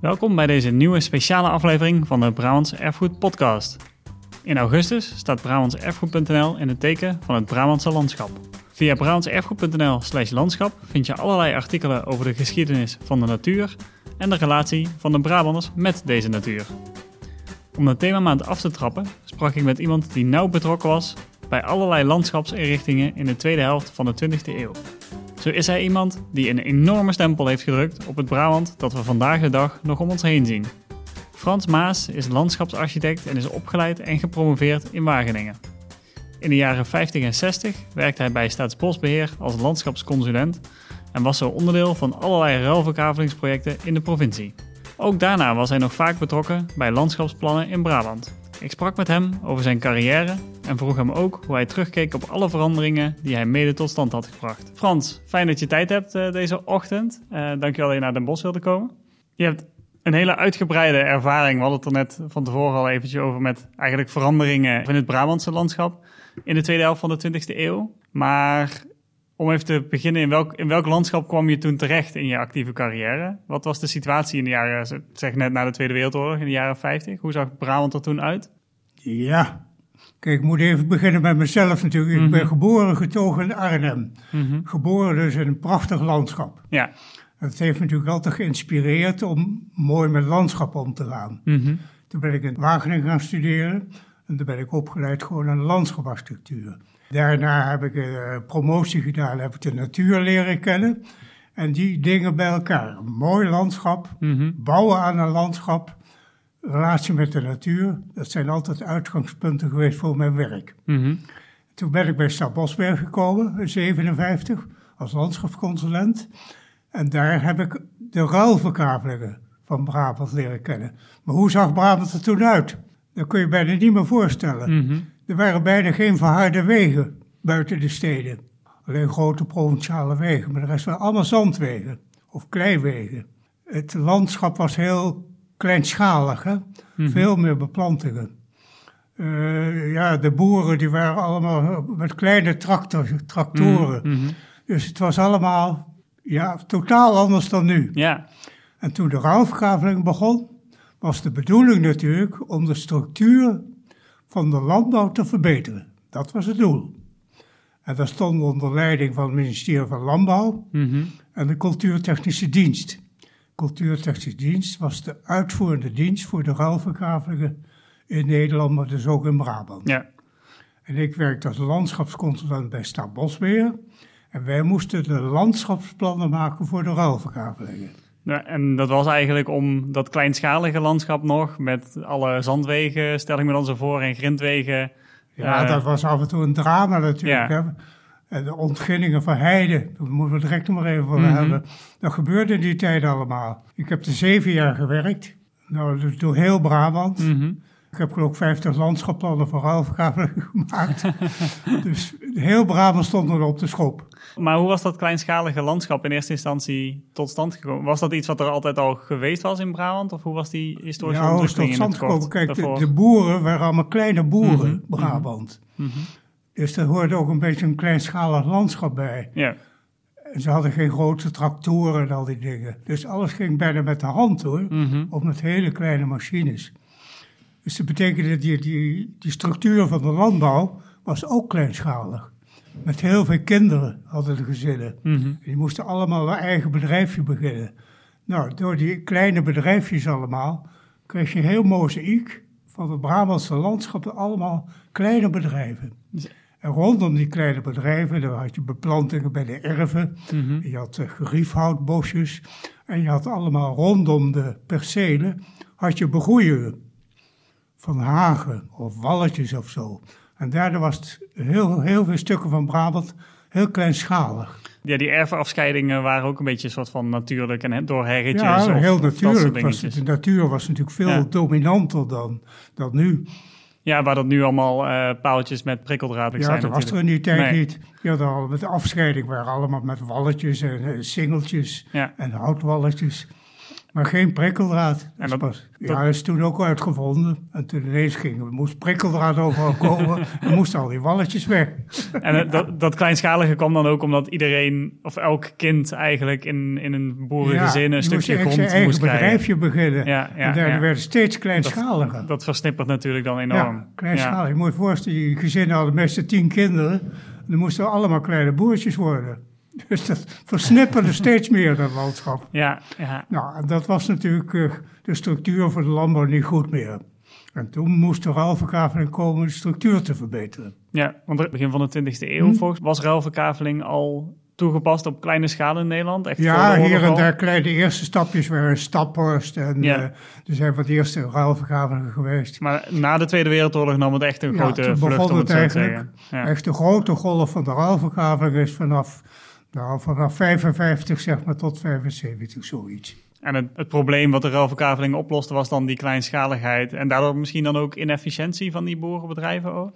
Welkom bij deze nieuwe speciale aflevering van de Brabants Erfgoed Podcast. In augustus staat brabantserfgoed.nl in het teken van het Brabantse landschap. Via brabantserfgoed.nl slash landschap vind je allerlei artikelen over de geschiedenis van de natuur en de relatie van de Brabanders met deze natuur. Om de themamaand af te trappen sprak ik met iemand die nauw betrokken was bij allerlei landschapsinrichtingen in de tweede helft van de 20e eeuw. Zo is hij iemand die een enorme stempel heeft gedrukt op het Brabant dat we vandaag de dag nog om ons heen zien. Frans Maas is landschapsarchitect en is opgeleid en gepromoveerd in Wageningen. In de jaren 50 en 60 werkte hij bij Staatsbosbeheer als landschapsconsulent en was zo onderdeel van allerlei ruilverkavelingsprojecten in de provincie. Ook daarna was hij nog vaak betrokken bij landschapsplannen in Brabant. Ik sprak met hem over zijn carrière en vroeg hem ook hoe hij terugkeek op alle veranderingen die hij mede tot stand had gebracht. Frans, fijn dat je tijd hebt uh, deze ochtend. Uh, dankjewel dat je naar Den Bosch wilde komen. Je hebt een hele uitgebreide ervaring. We hadden het er net van tevoren al eventjes over met eigenlijk veranderingen in het Brabantse landschap in de tweede helft van de 20e eeuw. Maar om even te beginnen, in welk, in welk landschap kwam je toen terecht in je actieve carrière? Wat was de situatie in de jaren, zeg net na de Tweede Wereldoorlog, in de jaren 50? Hoe zag Brabant er toen uit? Ja, kijk, ik moet even beginnen met mezelf natuurlijk. Ik ben mhm. geboren getogen in Arnhem. Mhm. Geboren dus in een prachtig landschap. Ja. Dat heeft me natuurlijk altijd geïnspireerd om mooi met landschap om te gaan. Mhm. Toen ben ik in Wageningen gaan studeren en toen ben ik opgeleid gewoon aan landschaparchitectuur. Daarna heb ik een eh, promotie gedaan, heb ik de natuur leren kennen. En die dingen bij elkaar. Een mooi landschap, bouwen aan een landschap, relatie met de natuur. Dat zijn altijd uitgangspunten geweest voor mijn werk. Mhm. Toen ben ik bij Stad Bosberg gekomen in 57 als landschapsconsulent. En daar heb ik de ruilverkavelingen van Brabant leren kennen. Maar hoe zag Brabant er toen uit? Dat kun je bijna niet meer voorstellen. Mm er waren bijna geen verharde wegen buiten de steden. Alleen grote provinciale wegen, maar de rest waren allemaal zandwegen of kleiwegen. Het landschap was heel kleinschalig, hè? Mhm. veel meer beplantingen. Uh, ja, de boeren die waren allemaal met kleine tractor, tractoren. Mhm, mhm. Dus het was allemaal ja, totaal anders dan nu. Ja. En toen de ruilverkaveling begon, was de bedoeling natuurlijk om de structuur van de landbouw te verbeteren. Dat was het doel. En dat stond onder leiding van het ministerie van Landbouw mhm. en de Cultuurtechnische Dienst. Cultuurtechnische Dienst was de uitvoerende dienst voor de ruilverkavelingen in Nederland, maar dus ook in Brabant. Ja. En ik werkte als landschapsconsulent bij Staatsbosbeheer. En wij moesten de landschapsplannen maken voor de ruilverkavelingen. Ja, en dat was eigenlijk om dat kleinschalige landschap nog, met alle zandwegen, stel ik me dan zo voor, en grindwegen. Ja, uh, dat was af en toe een drama natuurlijk. Ja. De ontginningen van heide, daar moeten we direct nog maar even voor mhm. hebben. Dat gebeurde in die tijd allemaal. Ik heb er zeven jaar gewerkt, nou, dus door heel Brabant. Mm Ik heb ook 50 landschapplannen voor ruilverkaveling gemaakt. dus heel Brabant stond er op de schop. Maar hoe was dat kleinschalige landschap in eerste instantie tot stand gekomen? Was dat iets wat er altijd al geweest was in Brabant? Of hoe was die historische ja, ontwikkeling tot stand gekomen? Kijk, de, boeren waren allemaal kleine boeren, mm Brabant. Mm Dus er hoorde ook een beetje een kleinschalig landschap bij. Ja. En ze hadden geen grote tractoren en al die dingen. Dus alles ging bijna met de hand hoor, mhm. of met hele kleine machines. Dus dat betekende dat die, die, die structuur van de landbouw was ook kleinschalig met heel veel kinderen hadden de gezinnen. Mm Die moesten allemaal een eigen bedrijfje beginnen. Nou, door die kleine bedrijfjes allemaal, kreeg je een heel mozaïek van het Brabantse landschap, allemaal kleine bedrijven. En rondom die kleine bedrijven, daar had je beplantingen bij de erven, mhm. je had uh, geriefhoutbosjes, en je had allemaal rondom de percelen, had je begroeien van hagen of walletjes of zo. En daardoor was het heel, heel veel stukken van Brabant heel kleinschalig. Ja, die erfafscheidingen waren ook een beetje een soort van natuurlijk en door herretjes. Ja, heel natuurlijk. Was de natuur was natuurlijk veel dominanter dan, dan nu. Ja, waar dat nu allemaal uh, paaltjes met prikkeldraad ja, zijn. Ja, dat was er in die tijd niet. Ja, al met de afscheiding waren allemaal met walletjes en uh, singeltjes en houtwalletjes. Maar geen prikkeldraad. En dat, pas, ja, dat is toen ook uitgevonden. En toen ineens ging er moest prikkeldraad overal komen. er moesten al die walletjes weg. en dat, dat kleinschalige kwam dan ook omdat iedereen, of elk kind eigenlijk in, in een boerengezin een stukje grond moest krijgen. eigen bedrijfje beginnen. Ja, ja, en daar werd steeds kleinschaliger. Dat, dat, versnippert natuurlijk dan enorm. Ja, kleinschalig. Je moet je voorstellen, die gezinnen hadden meestal tien kinderen. Dan moesten allemaal kleine boertjes worden. Dus dat versnipperde steeds meer, dat landschap. Ja, ja. Nou, en dat was natuurlijk uh, de structuur voor de landbouw niet goed meer. En toen moest de ruilverkaveling komen de structuur te verbeteren. Ja, want het begin van de 20e eeuw hm? volgens was ruilverkaveling al toegepast op kleine schaal in Nederland? Echt ja, hier en daar kleine eerste stapjes waren Staphorst en ja. uh, er zijn wat eerste ruilverkavelingen geweest. Maar na de Tweede Wereldoorlog nam het echt een ja, grote vlucht, om het, het eigenlijk. Ja. Echt de grote golf van de ruilverkaveling is vanaf nou, vanaf 55 zeg maar tot 75, zoiets. En het, het probleem wat de ruilverkaveling oploste was dan die kleinschaligheid en daardoor misschien dan ook inefficiëntie van die boerenbedrijven ook?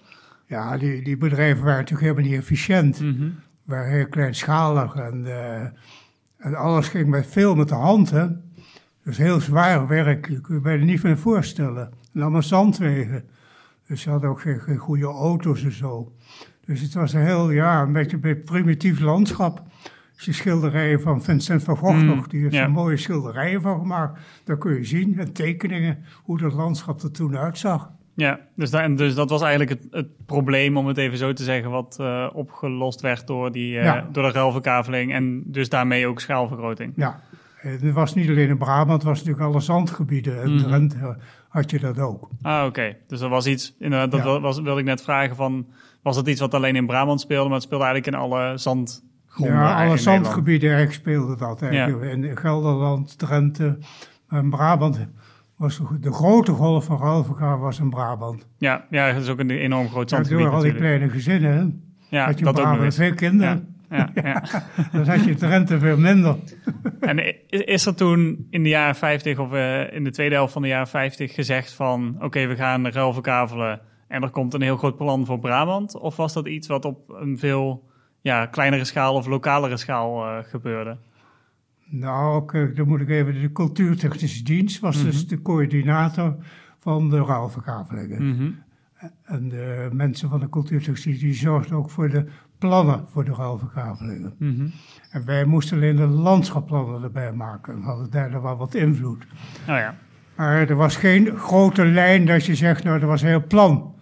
Ja, die, die bedrijven waren natuurlijk helemaal niet efficiënt. Mm waren heel kleinschalig en, uh, en alles ging met veel met de hand. Hè? Dus heel zwaar werk, je kunt je bijna niet meer voorstellen. En allemaal zandwegen. Dus ze hadden ook geen, geen goede auto's en zo. Dus het was een heel, ja, een beetje een primitief landschap. Als je schilderijen van Vincent van Gogh mm, nog, die heeft mooie schilderijen van gemaakt. Daar kun je zien, en tekeningen, hoe dat landschap er toen uitzag. Ja, dus, dat, dus dat was eigenlijk het, het, probleem, om het even zo te zeggen, wat uh, opgelost werd door, die, uh, door de ruilverkaveling en dus daarmee ook schaalvergroting. Ja, het was niet alleen in Brabant, het was natuurlijk alle zandgebieden. En mm Drenthe had je dat ook. Ah, oké. Dus er was iets, inderdaad, dat was, wilde ik net vragen van was dat iets wat alleen in Brabant speelde, maar het speelde eigenlijk in alle zandgronden? Ja, alle zandgebieden eigenlijk speelde dat eigenlijk. In Gelderland, Drenthe en Brabant was de grote golf van ruilverkaar was in Brabant. Ja, ja, dat is ook een enorm groot zandgebied ja, Door al die kleine gezinnen, ja, had je dat Brabant ook veel kinderen. Ja, ja, Dan had je Drenthe veel minder. en is er toen in de jaren 50 of uh, in de tweede helft van de jaren 50 gezegd van... oké, we gaan ruilverkavelen en er komt een heel groot plan voor Brabant? Of was dat iets wat op een veel ja, kleinere schaal of lokalere schaal uh, gebeurde? Nou, dan moet ik even. De cultuurtechnische dienst was dus mhm. de coördinator van de ruilverkavelingen. Mhm. En de mensen van de cultuurtechnische dienst die zorgden ook voor de plannen voor de ruilverkavelingen. Mhm. En wij moesten alleen de landschapplannen erbij maken. We hadden daar wel wat invloed. Oh ja. Maar er was geen grote lijn dat je zegt, nou, er was een heel plan.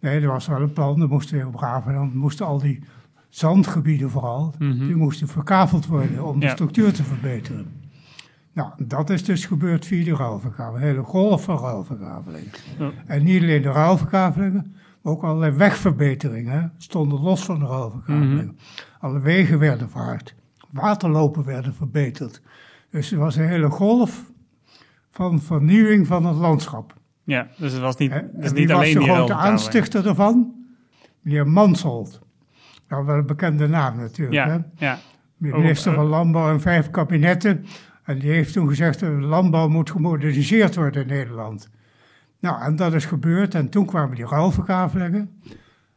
Nee, er was wel een plan, er moesten heel braaf en dan moesten al die zandgebieden vooral, mhm. die moesten verkaveld worden om de structuur te verbeteren. Nou, dat is dus gebeurd via de ruilverkaveling, een hele golf van ruilverkavelingen. En niet alleen de ruilverkavelingen, maar ook allerlei wegverbeteringen stonden los van de ruilverkavelingen. Mm Alle wegen werden verhard, waterlopen werden verbeterd. Dus er was een hele golf van vernieuwing van het landschap. Ja, dus het was niet, dus niet alleen was de grote aanstichter ervan? Meneer Mansholt. Nou, wel een bekende naam natuurlijk. Ja, hè? ja. Minister van Landbouw en vijf kabinetten. En die heeft toen gezegd dat de landbouw moet gemoderniseerd worden in Nederland. Nou, en dat is gebeurd. En toen kwamen die ruilverkavelingen.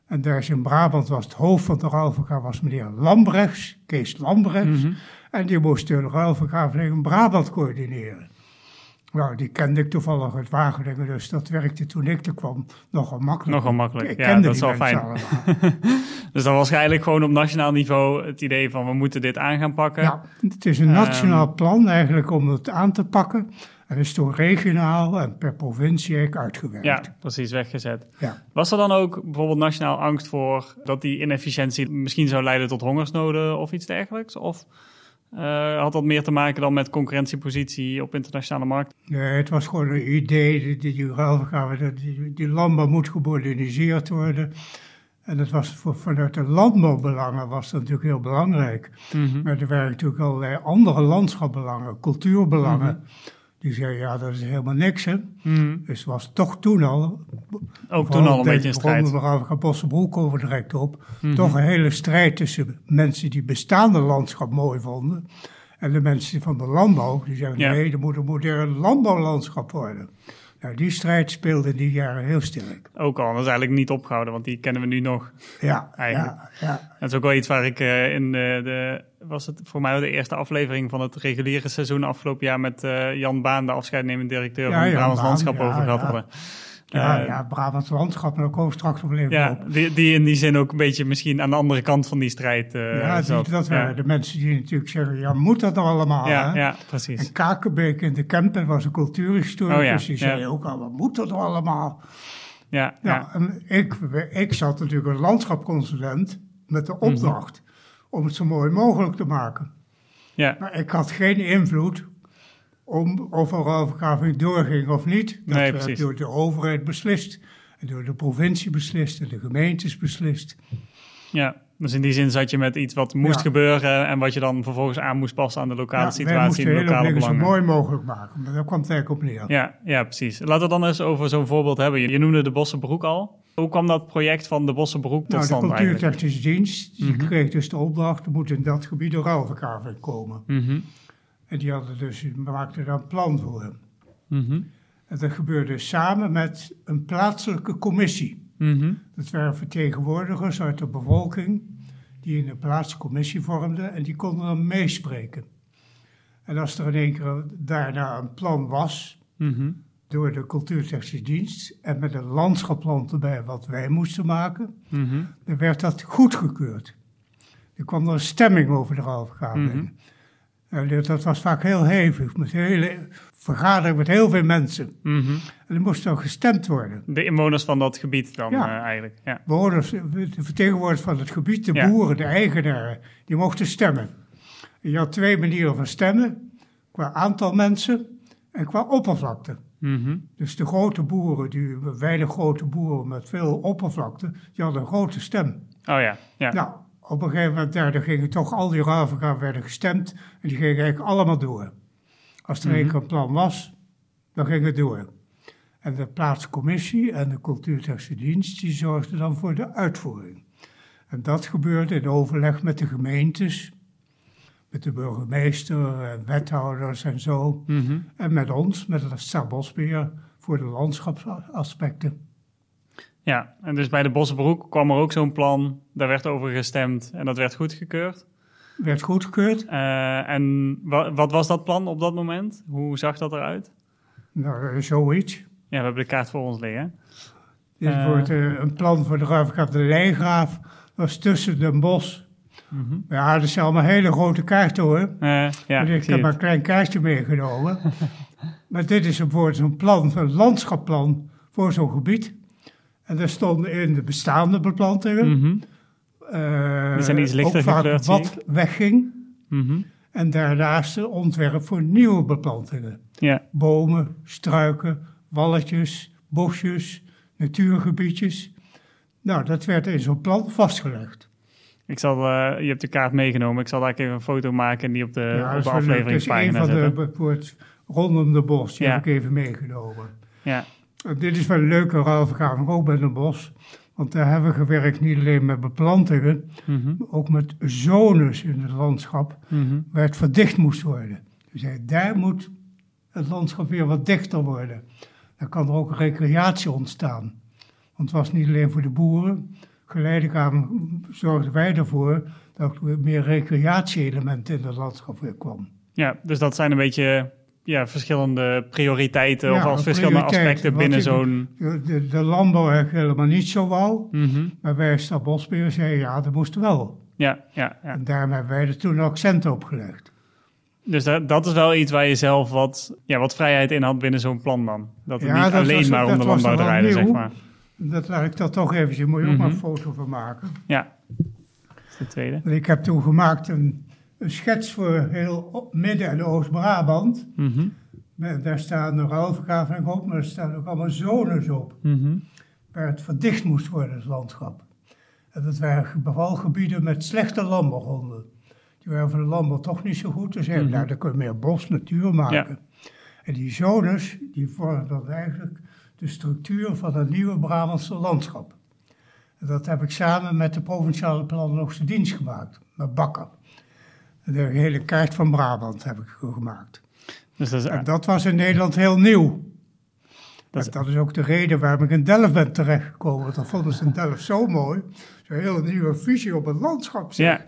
En daar is in Brabant was het hoofd van de ruilverkaveling was meneer Lambrechts, Kees Lambrechts. Mhm. En die moest de ruilverkaveling in Brabant coördineren. Nou, die kende ik toevallig uit Wageningen, dus dat werkte toen ik er kwam nogal makkelijk. Nogal makkelijk, ja, dat is wel fijn. dus dan was eigenlijk gewoon op nationaal niveau het idee van we moeten dit aan gaan pakken. Ja, het is een nationaal ehm, plan eigenlijk om het aan te pakken. En is toen regionaal en per provincie eigenlijk uitgewerkt. Ja, precies, weggezet. Ja. Was er dan ook bijvoorbeeld nationaal angst voor dat die inefficiëntie misschien zou leiden tot hongersnoden of iets dergelijks? Of... Uh, had dat meer te maken dan met concurrentiepositie op internationale markt? Nee, het was gewoon een idee, die, die, die, die landbouw moet gemoderniseerd worden. En dat was voor, vanuit de landbouwbelangen was dat natuurlijk heel belangrijk. Mhm. Maar er waren natuurlijk allerlei andere landschapbelangen, cultuurbelangen. Mhm. Die zei, ja, dat is helemaal niks, hè. Mm. Dus het was toch toen al... Ook toen al een beetje een strijd. Mevrouw Bossenbroek over direct op. Mhm. Toch een hele strijd tussen mensen die bestaande landschap mooi vonden... en de mensen van de landbouw, die zeggen, nee, er moet een modern landbouwlandschap worden. Nou, die strijd speelde in die jaren heel sterk. Ook al, dat is eigenlijk niet opgehouden, want die kennen we nu nog. Ja, eigenlijk. Ja, ja. Dat is ook wel iets waar ik uh, in de, de, was het voor mij de eerste aflevering van het reguliere seizoen afgelopen jaar met uh, Jan Baan, de afscheidnemend directeur van het Brabants Landschap, over gehad hadden. Ja, uh, ja Brabants landschap, daar komen we straks nog even ja, op. Die, die in die zin ook een beetje misschien aan de andere kant van die strijd uh, Ja, zat. dat waren de mensen die natuurlijk zeggen, ja, moet dat nou allemaal? Ja, hè? ja precies. En Kakenbeek in de Kempen was een cultuurhistoricus, Oh ja, die ja. zei ook al, wat moet dat nou allemaal? Ja, Ja, ja. en ik, ik zat natuurlijk als landschapconsulent met Mhm. de opdracht om het zo mooi mogelijk te maken. ja. Maar ik had geen invloed om of er ruilverkaveling doorging of niet. Dat Nee, werd door de overheid beslist. En door de provincie beslist en de gemeentes beslist. ja. Dus in die zin zat je met iets wat moest Ja. gebeuren en wat je dan vervolgens aan moest passen aan de lokale Ja, situatie en de lokale dingen zo belangen. mooi mogelijk maken. Maar daar kwam het eigenlijk op neer. Ja, ja, precies. Laten we dan eens over zo'n voorbeeld hebben. Je noemde de Bossenbroek al. Hoe kwam dat project van de Bossenbroek tot Nou, de stand eigenlijk? cultuurtechnische dienst die Mhm. kreeg dus de opdracht, er moet in dat gebied een ruilverkaveling komen. Mhm, En die hadden dus, maakten daar een plan voor. mhm, En dat gebeurde samen met een plaatselijke commissie. mhm. Dat waren vertegenwoordigers uit de bevolking die in een plaatselijke commissie vormden en die konden dan meespreken. En als er in één keer daarna een plan was mhm. door de cultuurtechnische dienst en met een landschapsplan erbij wat wij moesten maken, dan werd dat goedgekeurd. Er kwam er een stemming over de. Mhm. En dat- dat was vaak heel hevig, met hele vergadering met heel veel mensen. Mhm. En er moest dan gestemd worden. De inwoners van dat gebied dan Ja. eh, eigenlijk. Ja. Bewoners, de vertegenwoordigers van het gebied, de Ja. boeren, de eigenaren, die mochten stemmen. En je had twee manieren van stemmen, qua aantal mensen en qua oppervlakte. Mhm. Dus de grote boeren, die weinig grote boeren met veel oppervlakte, die hadden een grote stem. Oh ja, ja. Nou, op een gegeven moment daar, gingen toch al die ruilvergaven werden gestemd en die gingen eigenlijk allemaal door. Als er één keer een plan was, dan ging het door. En de plaatscommissie en de cultuurtechnische dienst, die zorgden dan voor de uitvoering. En dat gebeurde in overleg met de gemeentes, met de burgemeester en wethouders en zo. Mhm. En met ons, met het Stadbosbeheer, voor de landschapsaspecten. Ja, en dus bij de Bossenbroek kwam er ook zo'n plan. Daar werd over gestemd en dat werd goedgekeurd. Werd goedgekeurd. Eh, en wa- wat was dat plan op dat moment? Hoe zag dat eruit? Nou, eh, zoiets. Ja, we hebben de kaart voor ons liggen. Dit Eh. wordt een plan voor de ruilverkaaf de. Dat is tussen Den Bosch. Mhm. Ja, dat zijn allemaal hele grote kaarten hoor. Ja, ik heb maar een klein kaartje meegenomen. maar dit is bijvoorbeeld zo'n plan, een landschapplan voor zo'n gebied. En daar stonden in de bestaande beplantingen. Mhm. eh, Die zijn iets lichter ook vaak gekleurd, wat wegging. Mhm. En daarnaast een ontwerp voor nieuwe beplantingen. Ja, Bomen, struiken, walletjes, bosjes, natuurgebiedjes. Nou, dat werd in zo'n plan vastgelegd. ik zal, eh, je hebt de kaart meegenomen. Ik zal daar even een foto maken en die op de, ja, op de leuk. Dat is een van de rondom de bos. Die Ja. heb ik even meegenomen. Ja, dit is wel een leuke ruilverkaveling, ook bij een bos. Want daar hebben we gewerkt niet alleen met beplantingen, Mhm. maar ook met zones in het landschap, Mhm. waar het verdicht moest worden. Dus daar moet het landschap weer wat dichter worden. Dan kan er ook recreatie ontstaan. Want het was niet alleen voor de boeren. Geleidelijk aan zorgden wij ervoor dat er meer recreatie-elementen in het landschap weer kwam. ja, dus dat zijn een beetje ja, verschillende prioriteiten Ja, of als verschillende aspecten binnen zo'n... De, de, landbouw helemaal niet zo wou. Mhm. Maar wij als Stadbosbeheer zeiden ja, dat moest wel. Ja, ja, ja. En daarom hebben wij er toen accent op gelegd. Dus dat, dat is wel iets waar je zelf wat, ja, wat vrijheid in had binnen zo'n plan dan. Dat het Ja, niet dat alleen was- maar om de landbouw wel draaide, zeg maar. Dat laat ik dat toch even. Moet je ook maar een Mhm. foto van maken. Ja, dat is de tweede. Ik heb toen gemaakt een, een schets voor heel Midden- en Oost-Brabant. Mhm. Daar staan de ruilverkaveling op, maar er staan ook allemaal zones op. Mhm. Waar het verdicht moest worden, het landschap. En dat waren vooral gebieden met slechte landbouwgronden. Die waren voor de landbouw toch niet zo goed. Dus Mhm. nou, dan kun je meer bos, natuur maken. En die zones, die vormen dan eigenlijk de structuur van het nieuwe Brabantse landschap. En dat heb ik samen met de Provinciale Planologische Dienst gemaakt, met Bakker. De hele kaart van Brabant heb ik gemaakt. Dus dat is, En dat was in Nederland heel nieuw. Dat is... dat is ook de reden waarom ik in Delft ben terechtgekomen. Want dat vonden ze in Delft zo mooi. Zo'n hele nieuwe visie op het landschap. Zeg. Ja.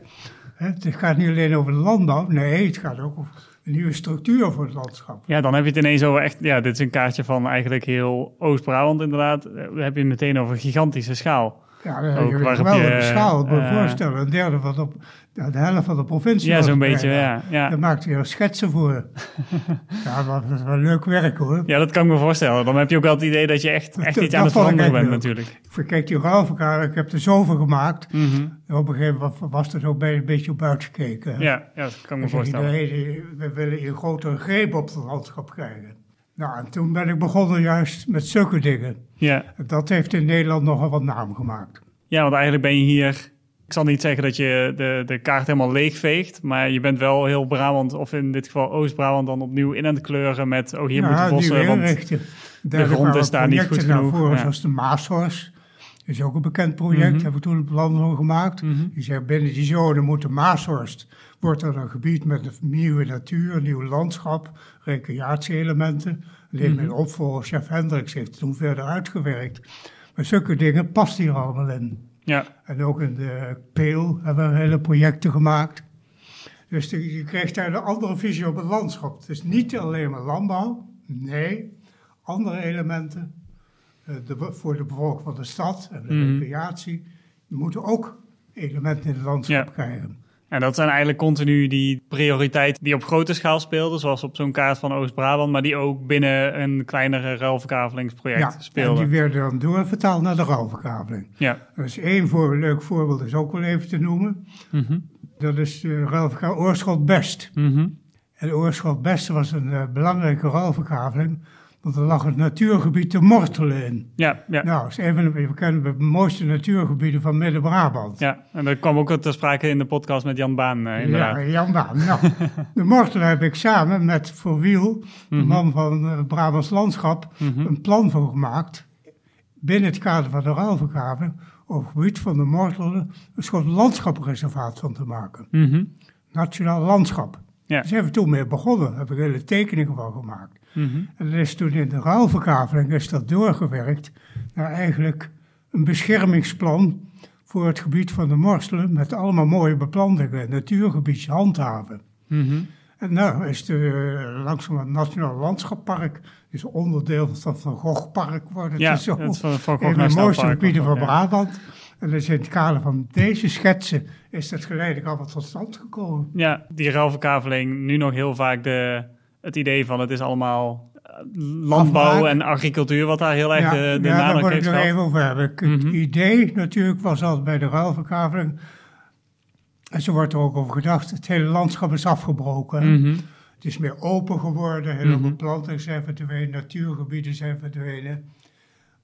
Het gaat niet alleen over de landbouw, nee, het gaat ook over een nieuwe structuur voor het landschap. Ja, dan heb je het ineens over echt, ja, dit is een kaartje van eigenlijk heel Oost-Brabant inderdaad. Dan heb je het meteen over een gigantische schaal. Ja, dat is een geweldige schaal. Ik me voorstellen, een derde van de, de helft van de provincie. Ja, zo'n beetje, ja, ja. Daar maakt hij er schetsen voor. ja, dat is wel leuk werk hoor. Ja, dat kan ik me voorstellen. Dan heb je ook wel het idee dat je echt, echt iets aan het veranderen bent natuurlijk. Kijk, die ruilverkaar, ik heb er zoveel gemaakt. Mm Op een gegeven moment was er ook bij een beetje op uitgekeken. Ja, ja, dat kan ik me voorstellen. We willen een grotere greep op het landschap krijgen. Nou, en toen ben ik begonnen juist met zulke dingen. Ja. Dat heeft in Nederland nogal wat naam gemaakt. Ja, want eigenlijk ben je hier... Ik zal niet zeggen dat je de, de kaart helemaal leegveegt, maar je bent wel heel Brabant, of in dit geval Oost-Brabant, dan opnieuw in aan het kleuren met, oh hier ja, moeten bossen, want de grond is daar niet goed genoeg. Voor, Zoals de Maashorst, dat is ook een bekend project, mm hebben we toen het plan voor gemaakt. Mm Die zegt binnen die zone moet de Maashorst, wordt er een gebied met een nieuwe natuur, een nieuw landschap, recreatie-elementen. Alleen mm -hmm. mijn opvolger, chef Hendricks, heeft toen verder uitgewerkt. Maar zulke dingen past hier allemaal in. Ja. En ook in de Peel hebben we hele projecten gemaakt. Dus je krijgt daar een andere visie op het landschap. Het is niet alleen maar landbouw, nee, andere elementen. Eh, de, voor de bevolking van de stad en de mm. recreatie. moeten ook elementen in het landschap krijgen. En dat zijn eigenlijk continu die prioriteiten die op grote schaal speelden, zoals op zo'n kaart van Oost-Brabant, maar die ook binnen een kleinere ruilverkavelingsproject ja, speelden. En die werden dan doorvertaald naar de ruilverkaveling. Ja. Dat is één voor, leuk voorbeeld, is ook wel even te noemen. Mm Dat is de ruilverkaveling Oorschot Best. Mm En Oorschot Best was een uh, belangrijke ruilverkaveling want er lag het natuurgebied de Mortelen in. Ja, ja. Nou, is even, we kennen de mooiste natuurgebieden van Midden-Brabant. Ja, en dat kwam ook ter sprake in de podcast met Jan Baan, uh, inderdaad. Ja, Jan Baan. Nou, de Mortelen heb ik samen met Voor Wiel, de mhm. man van het Brabants Landschap, mhm. een plan voor gemaakt. Binnen het kader van de ruilvergave, op het gebied van de Mortelen, een soort landschapreservaat van te maken. Mm Nationaal landschap. Ja. Daar zijn we toen mee begonnen, daar heb ik hele tekeningen van gemaakt. Mhm. En dat is toen in de ruilverkaveling is dat doorgewerkt naar eigenlijk een beschermingsplan voor het gebied van de Morstelen met allemaal mooie beplantingen, natuurgebied handhaven. Mm En nou is de, langzaam het Nationaal Landschappark, is onderdeel van het Van Gogh worden. Ja, het is zo, het van, van een de mooiste gebieden van Brabant. En dus in het kader van deze schetsen is dat geleidelijk al wat tot stand gekomen. Ja, die ruilverkaveling, nu nog heel vaak de het idee van het is allemaal eh, landbouw en agricultuur, wat daar heel erg de, de ja, nadruk daar wil ik nog even over hebben. Het mhm. idee natuurlijk was altijd bij de ruilverkaveling, en zo wordt er ook over gedacht, het hele landschap is afgebroken. Mhm. Het is meer open geworden, hele mm planten zijn verdwenen, natuurgebieden zijn verdwenen.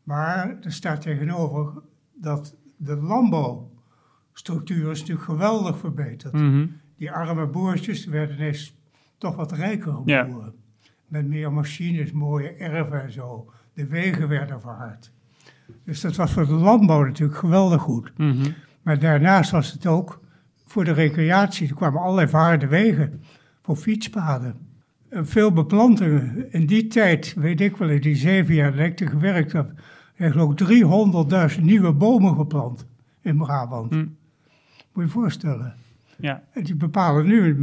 Maar er staat tegenover dat de landbouwstructuur is natuurlijk geweldig verbeterd. Mhm. Die arme boertjes werden ineens toch wat rijker geworden. Met meer machines, mooie erven en zo. De wegen werden verhard. Dus dat was voor de landbouw natuurlijk geweldig goed. Mhm. Maar daarnaast was het ook voor de recreatie. Er kwamen allerlei verharde wegen voor fietspaden. En veel beplantingen. In die tijd, weet ik wel, in die zeven jaar dat ik er gewerkt heb, eigenlijk ook 300.000 nieuwe bomen geplant in Brabant. Mm. Moet je je voorstellen. Ja. En die bepalen nu,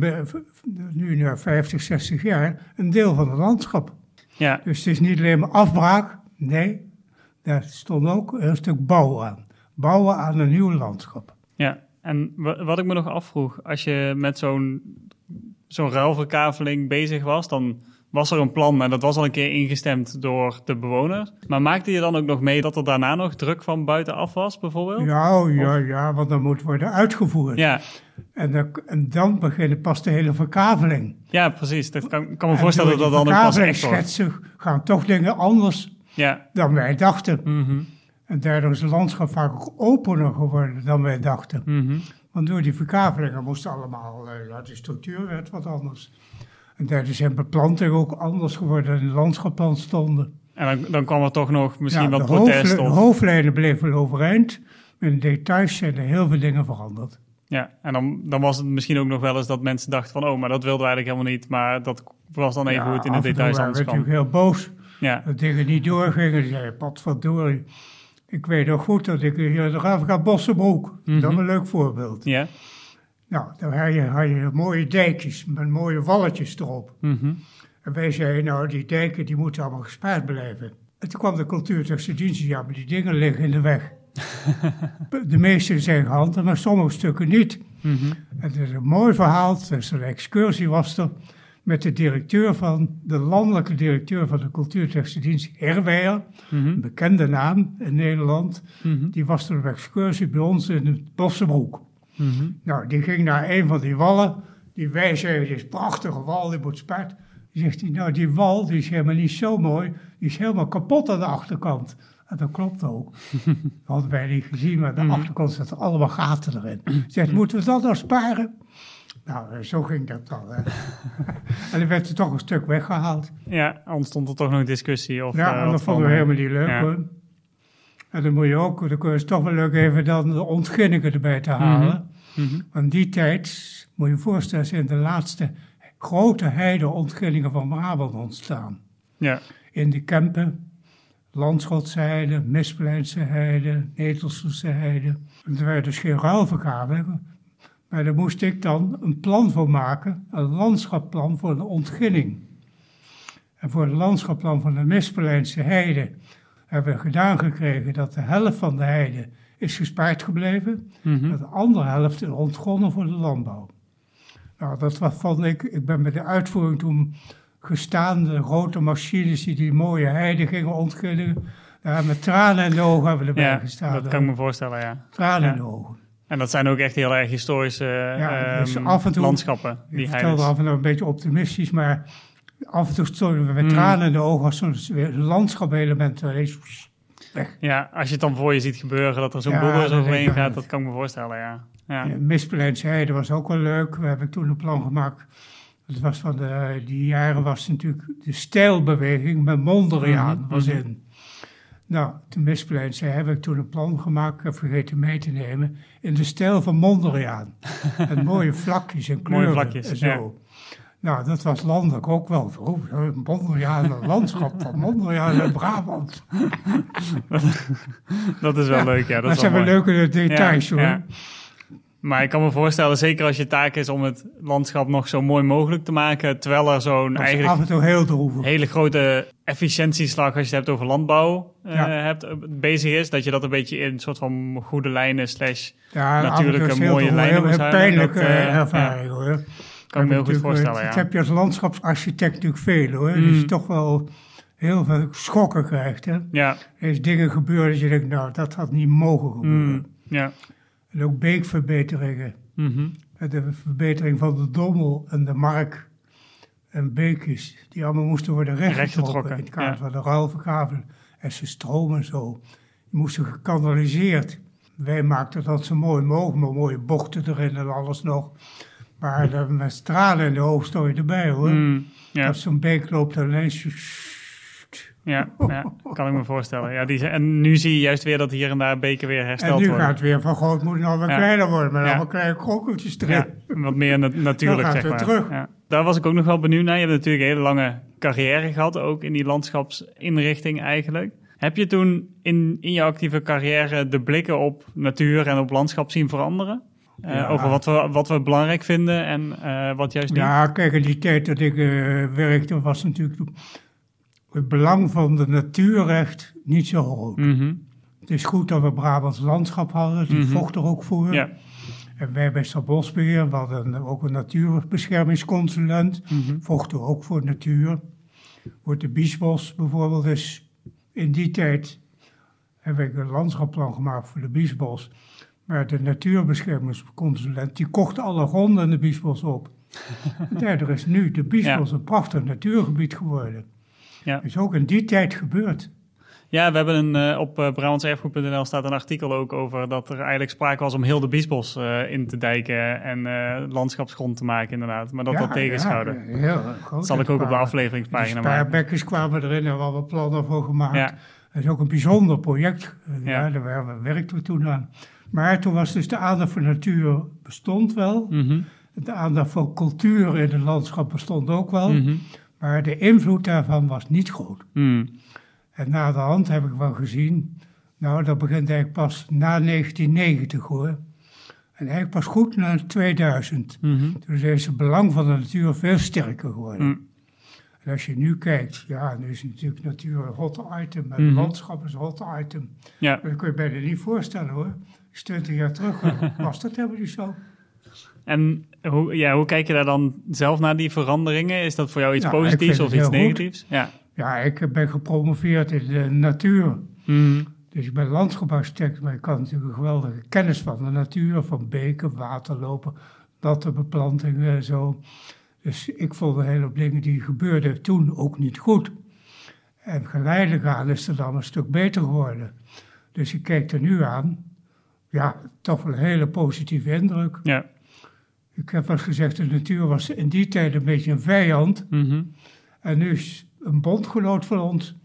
nu na 50, 60 jaar, een deel van het landschap. Ja. Dus het is niet alleen maar afbraak, nee, daar stond ook een stuk bouw aan. Bouwen aan een nieuw landschap. Ja, en wat ik me nog afvroeg, als je met zo'n zo'n ruilverkaveling bezig was, dan was er een plan en dat was al een keer ingestemd door de bewoners. Maar maakte je dan ook nog mee dat er daarna nog druk van buitenaf was, bijvoorbeeld? Ja, oh, ja, ja, want dat moet worden uitgevoerd. Ja. En, dan, en dan begint pas de hele verkaveling. Ja, precies. Dat kan, kan me voorstellen dat dat dan ook pas echt schetsen gaan toch dingen anders ja. dan wij dachten. Mm En daardoor is het landschap vaak ook opener geworden dan wij dachten. Mm Want door die verkavelingen moesten allemaal, uh, ja, de structuur werd wat anders. En daardoor zijn beplantingen ook anders geworden dan in het landschap stonden. En dan, dan kwam er toch nog misschien wat protest De hoofdlijnen bleven overeind, maar in de details zijn er heel veel dingen veranderd. Ja, en dan, dan was het misschien ook nog wel eens dat mensen dachten van... oh, maar dat wilden we eigenlijk helemaal niet, maar dat was dan even ja, goed in de details anders kwam. natuurlijk heel boos Ja. Dat dingen niet doorgingen. Zei, potverdorie. Ik weet nog goed dat ik hier eraf ga Bossenbroek. Mm -hmm. Dat is een leuk voorbeeld. Ja. Nou, dan had je, had je mooie dijkjes met mooie walletjes erop. Mm En wij zeiden, nou, die dijken die moeten allemaal gespaard blijven. En toen kwam de cultuurtechnische dienst, ja, maar die dingen liggen in de weg. de meeste zijn gehandeld, maar sommige stukken niet. Mm -hmm. Het is een mooi verhaal, dus een excursie was er met de directeur van, de landelijke directeur van de cultuurtechnische dienst, Herweer, mm een bekende naam in Nederland. Mhm. Die was er op excursie bij ons in het Mhm. Nou, die ging naar een van die wallen. Die wij zeggen, dit is een prachtige wal, die moet spart. Die zegt hij, nou die wal die is helemaal niet zo mooi. Die is helemaal kapot aan de achterkant. En dat klopt ook. dat hadden wij niet gezien, maar aan de mhm. achterkant zaten allemaal gaten erin. Zegt, moeten we dat nou sparen? Nou, eh, zo ging dat dan. en dan werd er toch een stuk weggehaald. Ja, ontstond er toch nog discussie. Of, ja, uh, en dat vonden we helemaal niet leuk hoor. En dan moet je ook, dan kun je toch wel leuk even dan de ontginningen erbij te halen. Mm -hmm. Want die tijd, moet je je voorstellen, zijn de laatste grote heide-ontginningen van Brabant ontstaan. Ja. In de Kempen, Landschotse heide, Mispleinse heide, Netelselse heide. En er werd dus geen ruilvergadering, maar daar moest ik dan een plan voor maken, een landschapplan voor de ontginning. En voor het landschapplan van de Mispelijnse heide hebben we gedaan gekregen dat de helft van de heide is gespaard gebleven, mm de andere helft is ontgonnen voor de landbouw. Nou, dat was, vond ik, ik ben met de uitvoering toen gestaan, de grote machines die die mooie heide gingen ontginnen. Daar met tranen in de ogen hebben we erbij ja, gestaan. Dat kan ik me voorstellen, ja. Tranen in de ogen. En dat zijn ook echt heel erg historische ja, dus af en toe, landschappen. Die ik vertelde af en toe een beetje optimistisch, maar af en toe stonden we met mm. tranen in de ogen als zo'n landschapelement weg. Ja, als je het dan voor je ziet gebeuren, dat er zo'n ja, bulldozer overheen gaat, dat kan ik me voorstellen, ja. ja. ja dat was ook wel leuk. We hebben toen een plan gemaakt. Dat was van de, die jaren was natuurlijk de stijlbeweging met Mondriaan mm was mhm. in. Nou, de Misplein zei, heb ik toen een plan gemaakt, heb vergeten mee te nemen, in de stijl van Mondriaan. en mooie vlakjes en kleuren mooie vlakjes, en zo. Nou, dat was landelijk ook wel. Oh, Mondriaan, een landschap van Mondriaan en Brabant. dat is wel leuk, ja. Dat, dat zijn wel leuke details, hoor. Maar ik kan me voorstellen, zeker als je taak is om het landschap nog zo mooi mogelijk te maken, terwijl er zo'n eigenlijk af en toe heel droevig. hele grote efficiëntieslag als je het hebt over landbouw uh, hebt, eh, bezig is, dat je dat een beetje in een soort van goede lijnen slash ja, natuurlijke mooie lijnen moet houden. pijnlijke uh, ervaring hoor. Kan ik me heel goed voorstellen, ja. Dat heb je als landschapsarchitect natuurlijk veel hoor. Mm. Dus toch wel heel veel schokken krijgt. Hè? Ja. Er is dingen gebeurd dat je denkt, nou, dat had niet mogen gebeuren. Mm. Ja. En ook beekverbeteringen. Mm De verbetering van de Dommel en de Mark en beekjes, die allemaal moesten worden rechtgetrokken in het kader van de ruilverkaveling. En ze stromen zo. Die moesten gekanaliseerd. Wij maakten dat zo mooi mogelijk, maar mooie bochten erin en alles nog. Maar met stralen in de oog erbij hoor. Mm, ja. Als zo'n beek loopt, dan ineens ja, ja, kan ik me voorstellen. Ja, die, en nu zie je juist weer dat hier en daar beken weer hersteld worden. En nu gaat het weer van groot moet nog wat kleiner worden, maar allemaal kleine krokkeltjes erin. wat meer natuurlijk, zeg maar. terug. Daar was ik ook nog wel benieuwd naar. Je hebt natuurlijk een hele lange carrière gehad, ook in die landschapsinrichting eigenlijk. Heb je toen in, in je actieve carrière de blikken op natuur en op landschap zien veranderen? Uh, over wat we, wat we belangrijk vinden en uh, wat juist niet? Ja, kijk, in die tijd dat ik uh, werkte was natuurlijk het belang van de natuurrecht niet zo groot. Mm Het is goed dat we Brabants landschap hadden, die mm vocht er ook voor. Ja. En wij bij Stadbosbeheer, we hadden ook een natuurbeschermingsconsulent, mm vochten ook voor natuur. Voor de Biesbos bijvoorbeeld is in die tijd heb ik een landschapplan gemaakt voor de Biesbos. Maar de natuurbeschermingsconsulent die kocht alle gronden in de Biesbos op. Daardoor is nu de Biesbos een prachtig natuurgebied geworden. Ja. is ook in die tijd gebeurd. Ja, we hebben een, uh, op uh, Brabantserfgoed.nl staat een artikel ook over dat er eigenlijk sprake was om heel de Biesbos uh, in te dijken en landschapsgrond te maken inderdaad. Maar dat ja, dat tegenschouwde. Ja, dat zal ik ook op de afleveringspagina maken. Spaarbekkers kwamen erin en we hebben plannen voor gemaakt. Ja. Dat is ook een bijzonder project. Ja. daar werkten we toen aan. Maar toen was dus de aandacht voor natuur bestond wel. Mm -hmm. De aandacht voor cultuur in het landschap bestond ook wel. Mm Maar de invloed daarvan was niet groot. Hmm. En na de hand heb ik wel gezien, nou dat begint eigenlijk pas na 1990 hoor. En eigenlijk pas goed na 2000. Mm Toen is het belang van de natuur veel sterker geworden. Mm. En als je nu kijkt, ja, nu is natuurlijk natuur een hot item, maar mm landschap is een hot item. Ja. Dat kun je bijna niet voorstellen hoor. Is 20 jaar terug was dat helemaal niet zo. En hoe, ja, hoe kijk je daar dan zelf naar die veranderingen? Is dat voor jou iets positiefs of iets negatiefs? Ja. ja, ik ben gepromoveerd in de natuur. Mm dus ik ben landschapsarchitect, maar ik kan natuurlijk een geweldige kennis van de natuur, van beken, waterlopen, natte beplantingen en zo. Dus ik vond een hele hoop dingen die gebeurden toen ook niet goed. En geleidelijk aan is het dan een stuk beter geworden. Dus ik kijk er nu aan, ja, toch wel een hele positieve indruk. Ja. Ik heb wel gezegd, de natuur was in die tijd een beetje een vijand. Mm En nu is een bondgenoot van ons.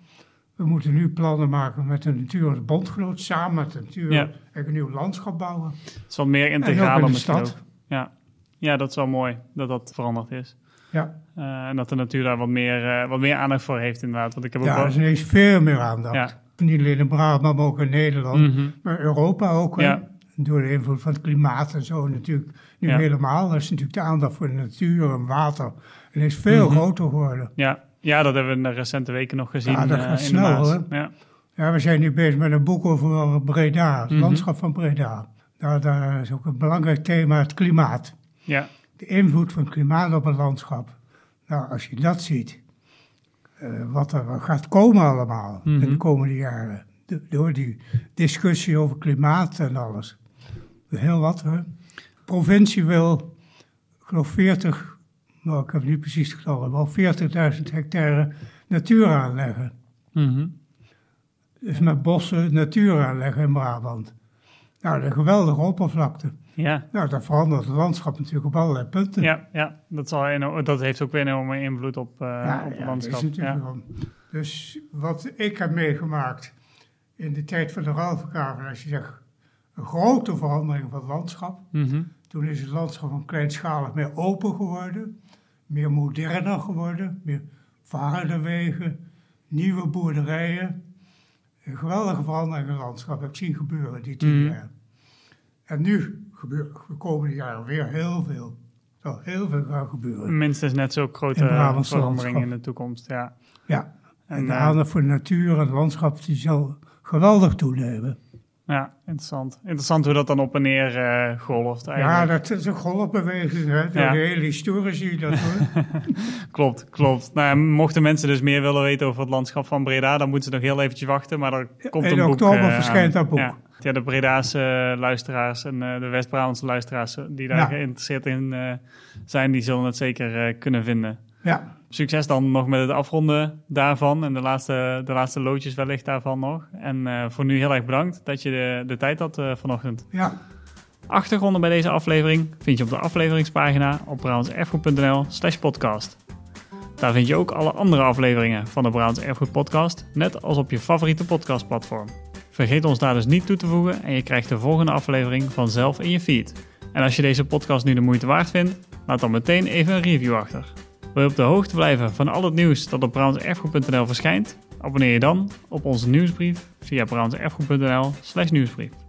We moeten nu plannen maken met de natuur als bondgenoot, samen met de natuur ja. en een nieuw landschap bouwen. Het is wel meer integraal in de stad. Ja. ja, dat is wel mooi dat dat veranderd is. Ja. Uh, en dat de natuur daar wat meer, uh, wat meer aandacht voor heeft inderdaad. Want ik heb ja, er is ineens veel meer aandacht. Ja. Niet alleen in Brabant, maar ook in Nederland. Mm Maar Europa ook. Ja. Door de invloed van het klimaat en zo natuurlijk. Nu helemaal. Er is natuurlijk de aandacht voor de natuur en water. En is veel mm groter geworden. Ja, ja, dat hebben we in de recente weken nog gezien. Ja, dat gaat uh, snel hoor. Ja. ja, we zijn nu bezig met een boek over Breda, het mhm. landschap van Breda. Daar, daar is ook een belangrijk thema het klimaat. Ja. De invloed van het klimaat op het landschap. Nou, als je dat ziet, wat er gaat komen allemaal in de mhm. komende jaren. door die discussie over klimaat en alles. Heel wat. Hè? De provincie wil, ik geloof 40 nou, ik heb niet precies het getal, wel 40.000 hectare natuur aanleggen. Mm Dus met bossen natuur aanleggen in Brabant. Nou, een geweldige oppervlakte. Ja. Nou, dat verandert het landschap natuurlijk op allerlei punten. Ja, ja dat, zal dat heeft ook weer een enorme invloed op, uh, op het landschap. Ja. Dus wat ik heb meegemaakt in de tijd van de ruilverkaveling, als je zegt een grote verandering van het landschap. Mm Toen is het landschap van kleinschalig meer open geworden meer moderner geworden, meer vaardenwegen, nieuwe boerderijen. Een geweldige verandering in het landschap heb ik zien gebeuren die tien mm. jaar. En nu gebeurt de komende jaren weer heel veel. Er zal heel veel gaan gebeuren. Minstens net zo grote veranderingen in de toekomst, ja. Ja, en, en de uh, aandacht voor de natuur en het landschap die zal geweldig toenemen. Ja, interessant. Interessant hoe dat dan op en neer uh, golft eigenlijk. Ja, dat is een golfbeweging, hè. Door de hele historie zie je dat, hoor. klopt, klopt. Nou, mochten mensen dus meer willen weten over het landschap van Breda, dan moeten ze nog heel eventjes wachten, maar er komt een boek... In oktober uh, verschijnt dat boek. Ja. ja, de Bredaanse luisteraars en uh, de West-Brabantse luisteraars die daar geïnteresseerd in zijn, die zullen het zeker kunnen vinden. Ja succes dan nog met het afronden daarvan en de laatste, de laatste loodjes wellicht daarvan nog. En uh, voor nu heel erg bedankt dat je de, de tijd had uh, vanochtend. Ja. Achtergronden bij deze aflevering vind je op de afleveringspagina op brabantserfgoed.nl slash podcast. Daar vind je ook alle andere afleveringen van de Brabants Erfgoed podcast, net als op je favoriete podcastplatform. Vergeet ons daar dus niet toe te voegen en je krijgt de volgende aflevering vanzelf in je feed. En als je deze podcast nu de moeite waard vindt, laat dan meteen even een review achter. Wil je op de hoogte blijven van al het nieuws dat op brabantserfgoed.nl verschijnt? Abonneer je dan op onze nieuwsbrief via brabantserfgoed.nl nieuwsbrief.